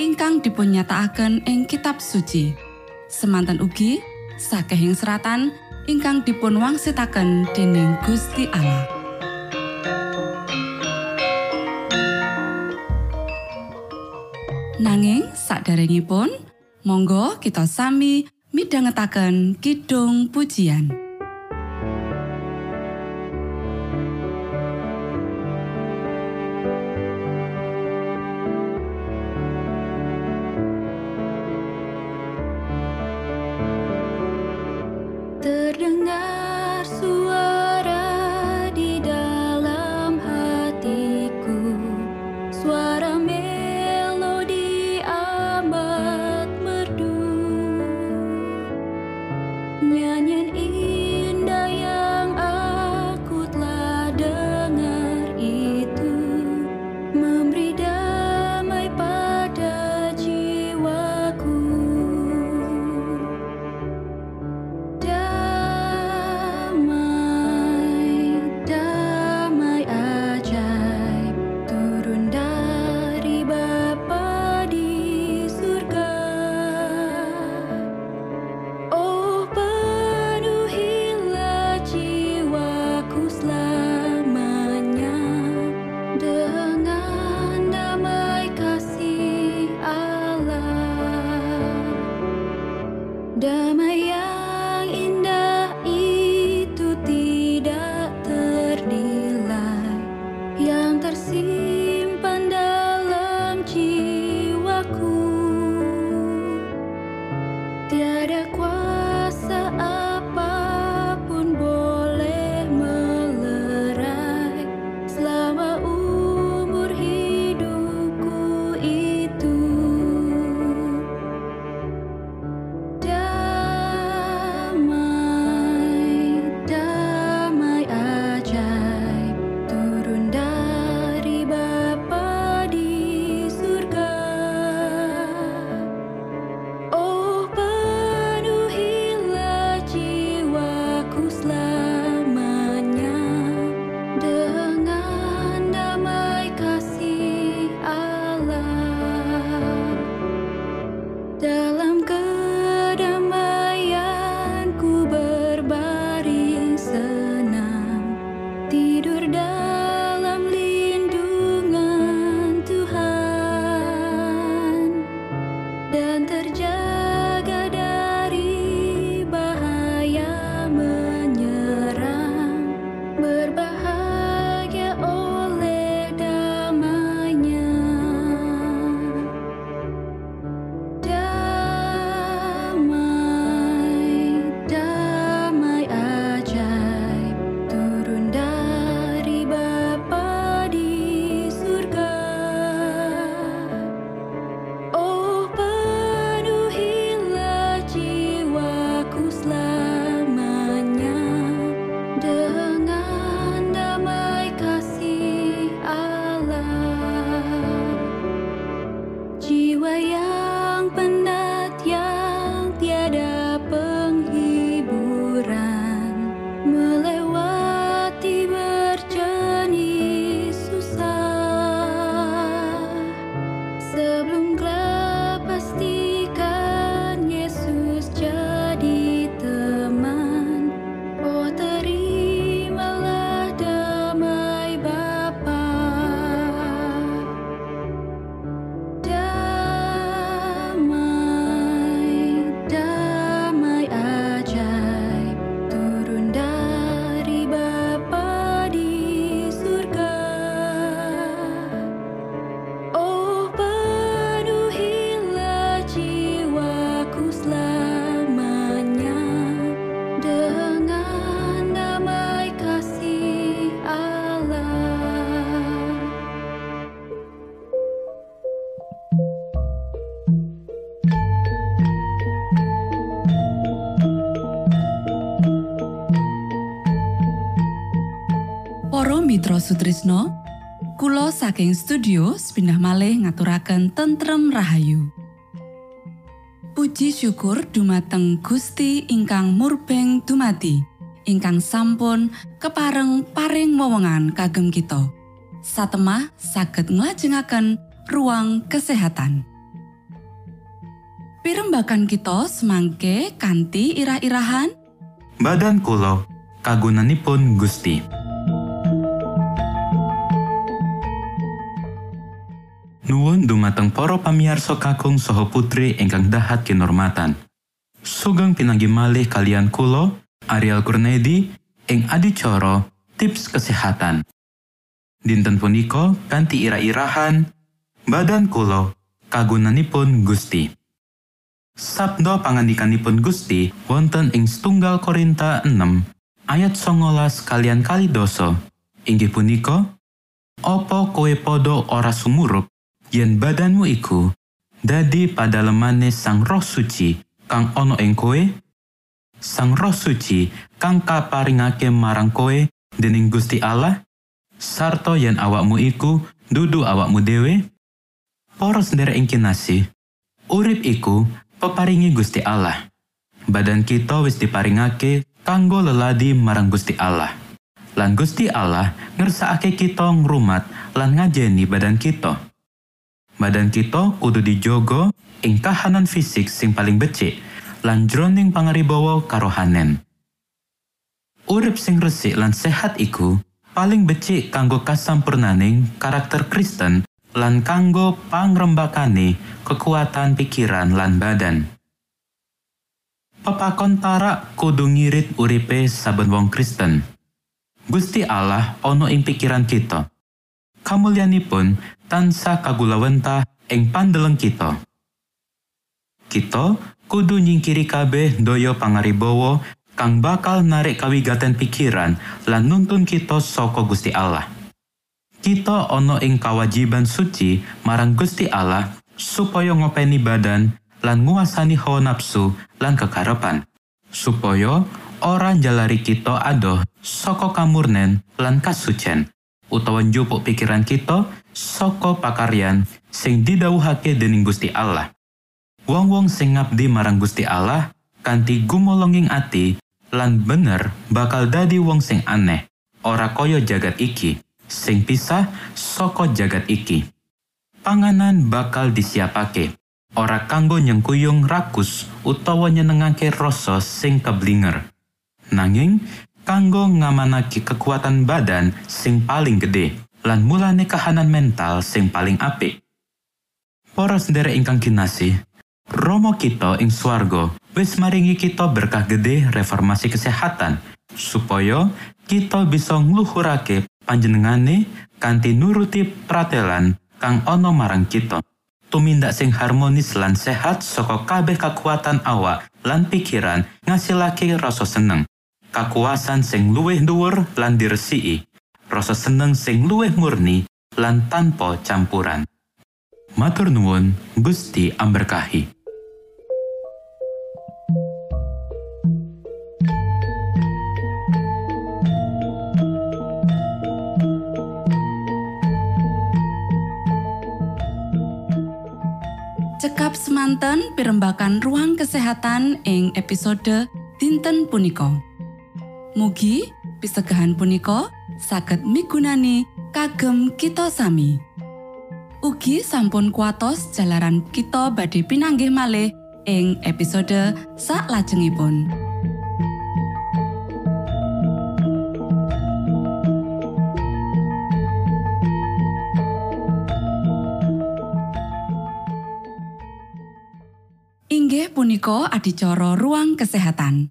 ingkang dipunnyatakaken ing kitab suci. Semanten ugi sakehing seratan ingkang dipun wangsitaken dening Gusti Allah. Nanging saderengipun monggo kita sami midhangetaken kidung pujian. Sutrisno, Kulo saking studio sepindah malih ngaturaken tentrem rahayu. Puji syukur dumateng Gusti ingkang murbeng dumati, ingkang sampun kepareng paring wewenngan kagem kita. Satemah saged nglajengaken ruang kesehatan. Pirembakan kita semangke kanthi irah-irahan Badan kulo kagunanipun Gusti. Nuwun dumateng para pamiarsa kakung saha putri ingkang dahat kinormatan. Sugeng pinanggi malih kalian kulo Ariel Kurnedi ing adicara tips kesehatan. Dinten punika kanthi ira-irahan badan kulo kagunanipun Gusti. Sabda pangandikanipun Gusti wonten ing setunggal Korinta 6 ayat 19 kalian kali doso inggih punika Opo kowe podo ora sumurup yen badanmu iku dadi pada lemane sang roh suci kang ono ing kowe sang roh suci kang kaparingake marang kowe dening Gusti Allah sarto yen awakmu iku dudu awakmu dhewe Poros nderek ing urip iku peparingi Gusti Allah. Badan kita wis diparingake kanggo leladi marang Gusti Allah. Lan Gusti Allah ngersakake kita ngrumat lan ngajeni badan kita badan kita kudu dijogo ing kahanan fisik sing paling becik lan jroning pangaribawa karohanen urip sing resik lan sehat iku paling becik kanggo kasampurnaning karakter Kristen lan kanggo pangrembakane kekuatan pikiran lan badan Pepakon tarak kudu ngirit uripe saben wong Kristen. Gusti Allah ono ing pikiran kita. Kamulyanipun tansah kagulawentah ing pandeleng kita. Kita kudu nyingkiri kabeh daya pangaribawa kang bakal narik kawigaten pikiran lan nuntun kita saka Gusti Allah. Kita ono ing kawajiban suci marang Gusti Allah supaya ngopeni badan lan nguasani hawa nafsu lan kekarepan supaya ora njalari kita adoh saka kamurnen lan kasucen utawa njupuk pikiran kita saka pakaryan sing didhawuhake dening Gusti Allah. Wong-wong sing ngabdi marang Gusti Allah kanthi gumolonging ati lan bener bakal dadi wong sing aneh ora kaya jagat iki sing pisah saka jagat iki. Panganan bakal disiapake ora kanggo nyengkuyung rakus utawa nyenengake rasa sing keblinger. Nanging kanggo ngamanaki kekuatan badan sing paling gede lan mulane kahanan mental sing paling apik Para sendiri ingkang kinasih, Romo kita ing swarga wis maringi kita berkah gede reformasi kesehatan supaya kita bisa ngluhurake panjenengane kanthi nuruti pratelan kang ana marang kita. Tumindak sing harmonis lan sehat saka kabeh kekuatan awak lan pikiran ngasilake rasa seneng. Kakuasan sing luwih dhuwur lan diresiki. Rasa seneng sing luwih murni lan tanpa campuran. Matur nuwun, Gusti amberkahi. Cekap semanten pimbakan ruang kesehatan ing episode dinten punika. Mugi pisegahan punika saged migunani kagem kita sami. Ugi sampun kuatos jalaran kita badhe pinanggih malih ing episode sak lajengipun. Inggih punika adicara ruang kesehatan.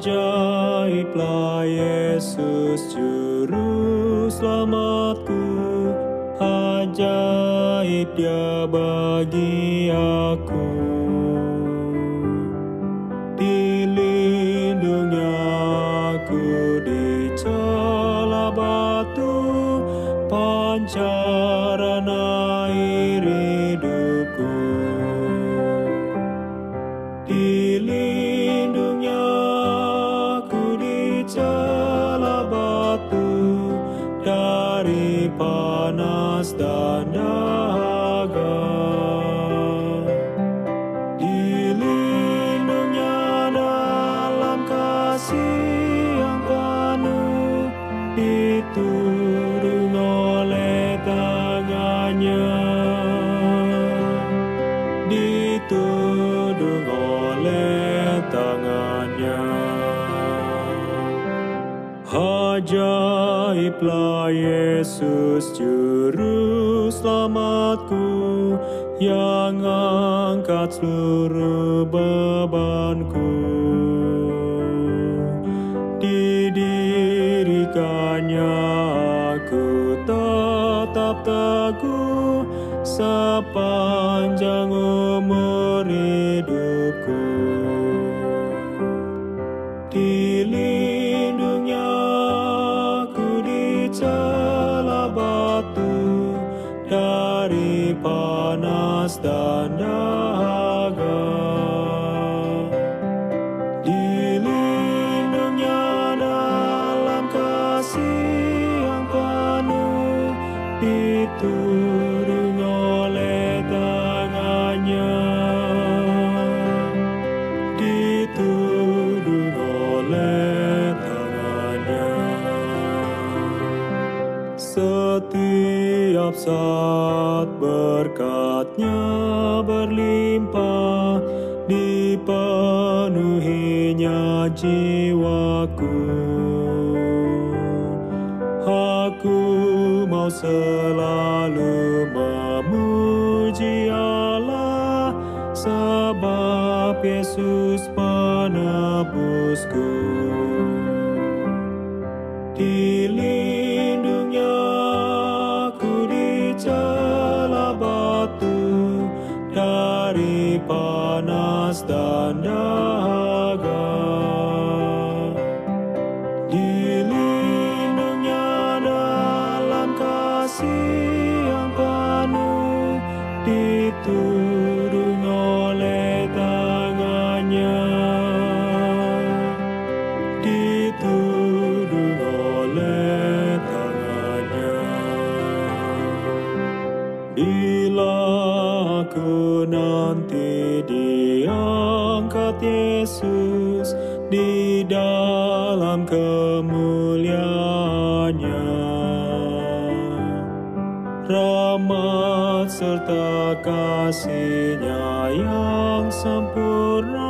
Ajaiblah Yesus Juru Selamatku. Ajaib dia bagi panas dan dahaga. Dilindungnya dalam kasih yang penuh diturun oleh tangannya ditudung oleh tangannya. Ajaiblah Yesus Juru angkat seluruh bebanku. Didirikannya aku tetap teguh sepanjang umur hidupku. Dilindungnya aku di celah batu dari panas dan dahaga. Saat berkatnya berlimpah dipenuhinya jiwaku Aku mau selalu memuji Allah sebab Yesus penebusku. Di dalam kemuliaannya. Rahmat serta kasihnya yang sempurna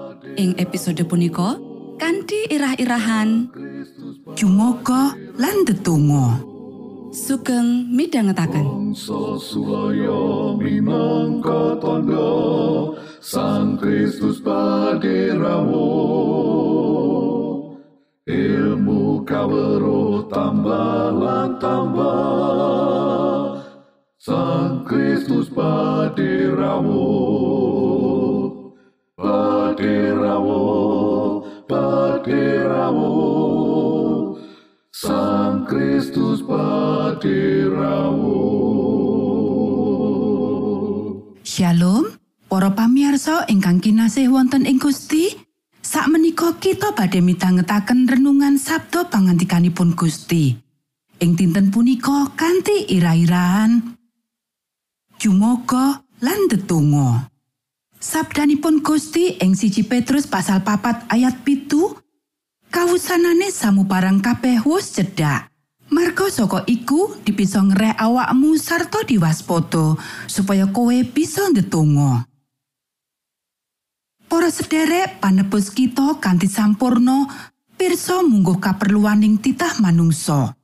Ing episode punika kanthi irah-irahan Jumoga lan tetunggo. sugeng midhangetaken. Tondo Sang Kristus paderamu Ilmu kawero tambah tambah Sang Kristus paderamu Shalom, para pamirsa ingkang kinasih wonten ing Gusti. Sakmenika kita badhe midhangetaken renungan Sabda pangantikanipun Gusti. Ing dinten punika kanthi ira-irahan Jumoga lan tetunggo. Sabdanipun Gusti ing siji Petrus pasal papat ayat pitu kawusanane samubarang kabeh wus cedhak. Marga saka iku dipisa ngerek awakmu sarta diwaspada supaya kowe bisa ndedonga. Para sederek panebus kita kanthi sampurno pirsa mungguh kaperluaning titah manungsa.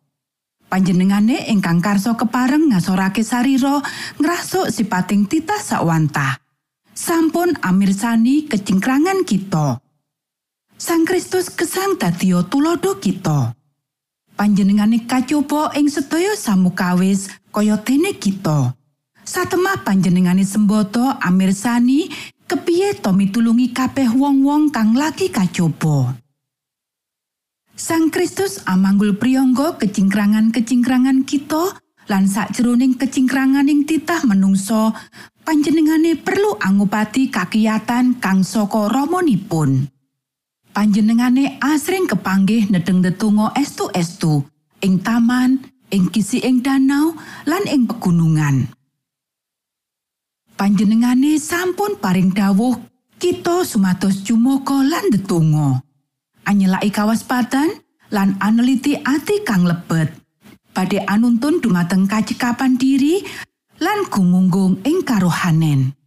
Panjenengane ingkang karso kepareng ngasorake sarira ngrasuk sipating titah sakwantah. Sampun amirsani kecingkrangan kita. Sang Kristus gesang dadiya tulodo kita. Panjenengane kacoba ing sedaya samukawis kaya dene kita. Satemah panjenengane semboto amirsani kepiye to mitulungi kabeh wong-wong kang lagi kacoba. Sang Kristus amanggul priyangga kecingkrangan-kecingkrangan kita lan sakjroning kecingkranganing titah menungso panjenengane perlu angupati kakiyatan kang saka ramanipun. Panjenengane asring kepanggih nedeng tetunggo estu-estu ing taman, ing kisi ing danau lan ing pegunungan. Panjenengane sampun paring dawuh kita sumados jumoga lan tetunggo. Anyelaki kawaspadan lan aneliti ati kang lebet. Badhe anuntun dumateng kacekapan diri lan gumunggung ing karohanen.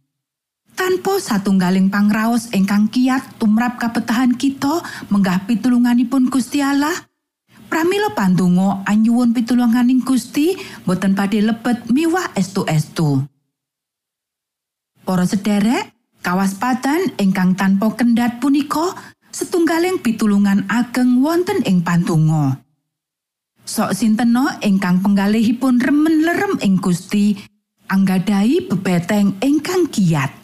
Tanpa satunggaling pangraos ingkang kiat tumrap kabetahan kita menggah pitulunganipun Gusti Allah, pramila pandonga anyuwun pitulunganing Gusti boten badhe lebet miwah estu-estu. Para sederek, kawaspadan ingkang tanpa kendhat punika setunggaling pitulungan ageng wonten ing pandonga. Sok sintena ingkang penggalihipun remen lerem ing Gusti anggadhahi bebeteng ingkang kiat.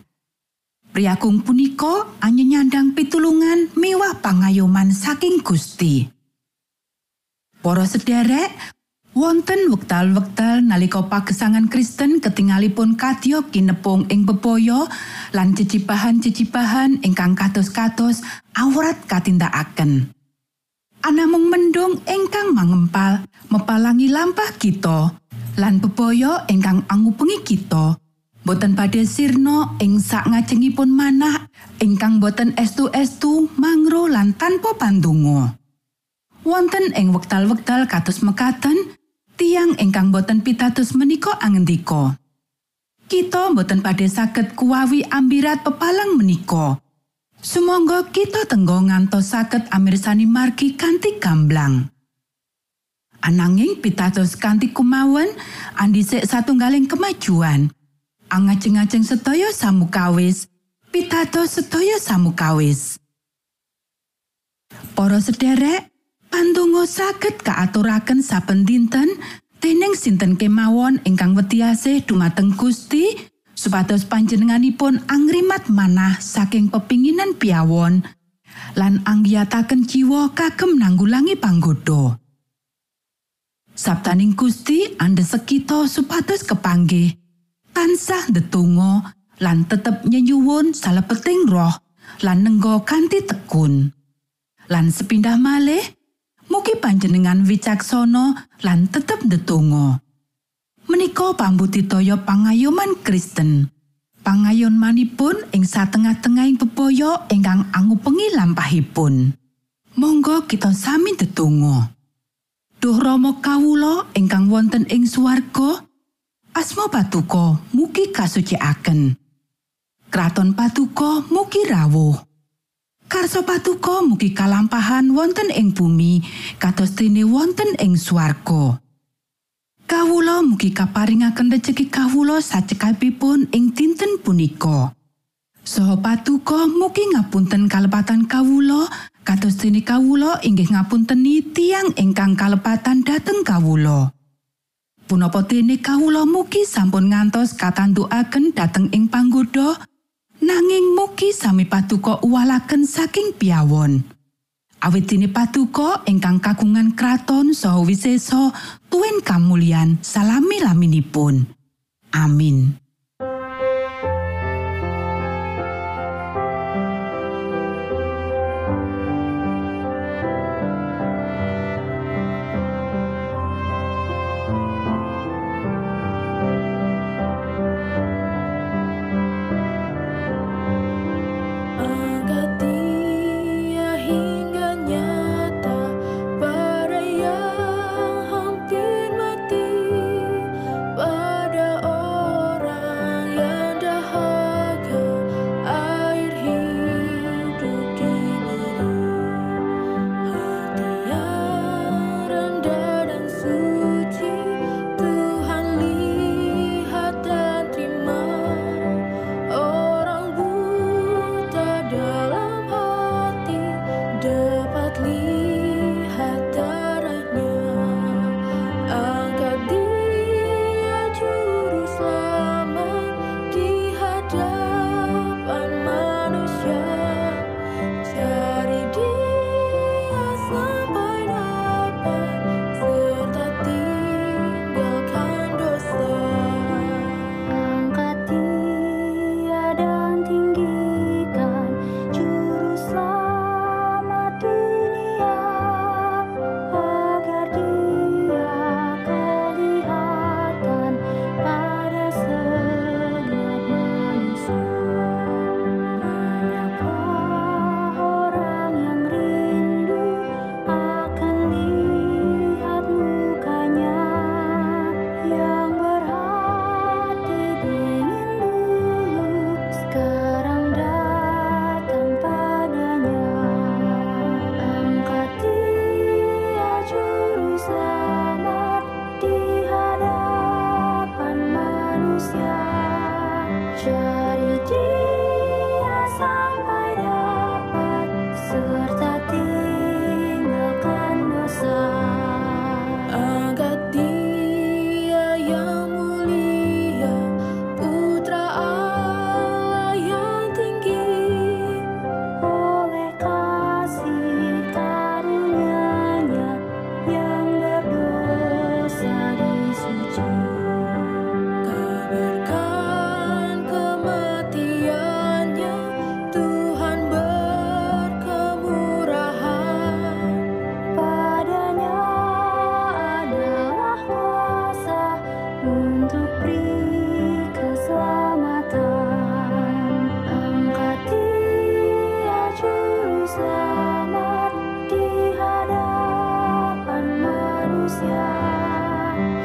Priagung punika anyanyandang pitulungan miwah pangayoman saking Gusti. Para sederek, Wonten wektal-wektal nalika pagesangan Kristen ketingalipun kadya kinepung ing bebaya lan cecipahan-cecipahan ingkang kados-kados awrat katindakaken. Anamung mendung ingkang mangempal mepalangi lampah kita lan bebaya ingkang angupengi kita boten badhe sirna ing sak ngajengipun manah ingkang boten estu-estu mangro lan tanpa pandonga. Wonten ing wektal-wektal kados mekaten, tiang ingkang boten pitados menika angendika. Kita boten badhe saged kuwawi ambirat pepalang menika. Sumangga kita tenggo ngantos saged amirsani margi kanthi gamblang. Ananging pitados kanthi kumawan andhisik satunggaling kemajuan. Angajeng-ajeng sedaya samukawis, pitados sedaya samukawis. Para sederek, Pandonga saged kaaturaken saben dinten dening sinten kemawon ingkang wetiase dumateng Gusti supados panjenenganipun angrimat manah saking pepinginan piawon lan anggiyataken jiwa kagem nanggulangi panggoda. Sabtaning Gusti andhesek kita supados kepanggih tansah ndedonga lan tetep nyenyuwun salebeting roh lan nenggo kanthi tekun. Lan sepindah malih Mugi panjenengan wicaksana lan tetep ndedonga. Menika pambudidaya pangayoman Kristen. Pangayon manipun ing satengah-tengahing bebaya ingkang angupengi lampahipun. Monggo kita sami ndedonga. Duh Rama kawula ingkang wonten ing swarga, asma patuko mugi kasucikaken. Kraton patuko mugi rawuh. Karso patuko mugi kalampahan wonten ing bumi kados dene wonten ing swarga. Kawula mugi kaparingaken rejeki kawula sacekapipun ing dinten punika. Soho patuko mugi ngapunten kalepatan kawula kados dene kawula inggih ngapunteni tiang ingkang kalepatan dhateng kawula. Punapa dene kawula mugi sampun ngantos katantukaken dhateng ing panggoda nanging mugi sami patuko uwalaken saking piawon. Awit dene patuko ingkang kagungan kraton saha wisesa tuwin kamulyan salami laminipun. Amin. dear.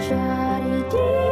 Shari